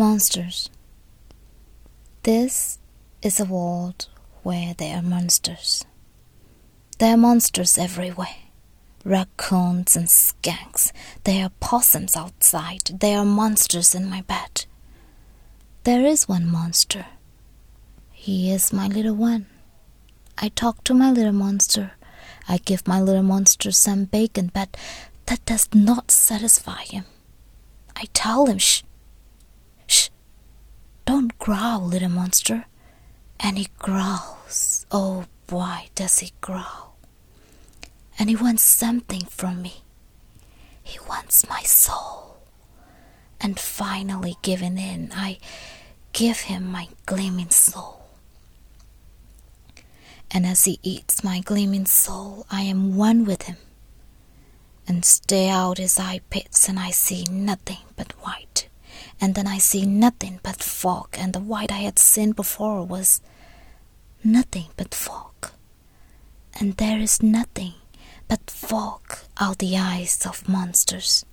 Monsters. This is a world where there are monsters. There are monsters everywhere. Raccoons and skunks. There are possums outside. There are monsters in my bed. There is one monster. He is my little one. I talk to my little monster. I give my little monster some bacon, but that does not satisfy him. I tell him, shh, growl, little monster. And he growls. Oh boy, does he growl. And he wants something from me. He wants my soul. And finally, giving in, I give him my gleaming soul. And as he eats my gleaming soul, I am one with him. And stare out his eye pits, and I see nothing but white. And then I see nothing but fog, and the white I had seen before was nothing but fog. And there is nothing but fog out the eyes of monsters.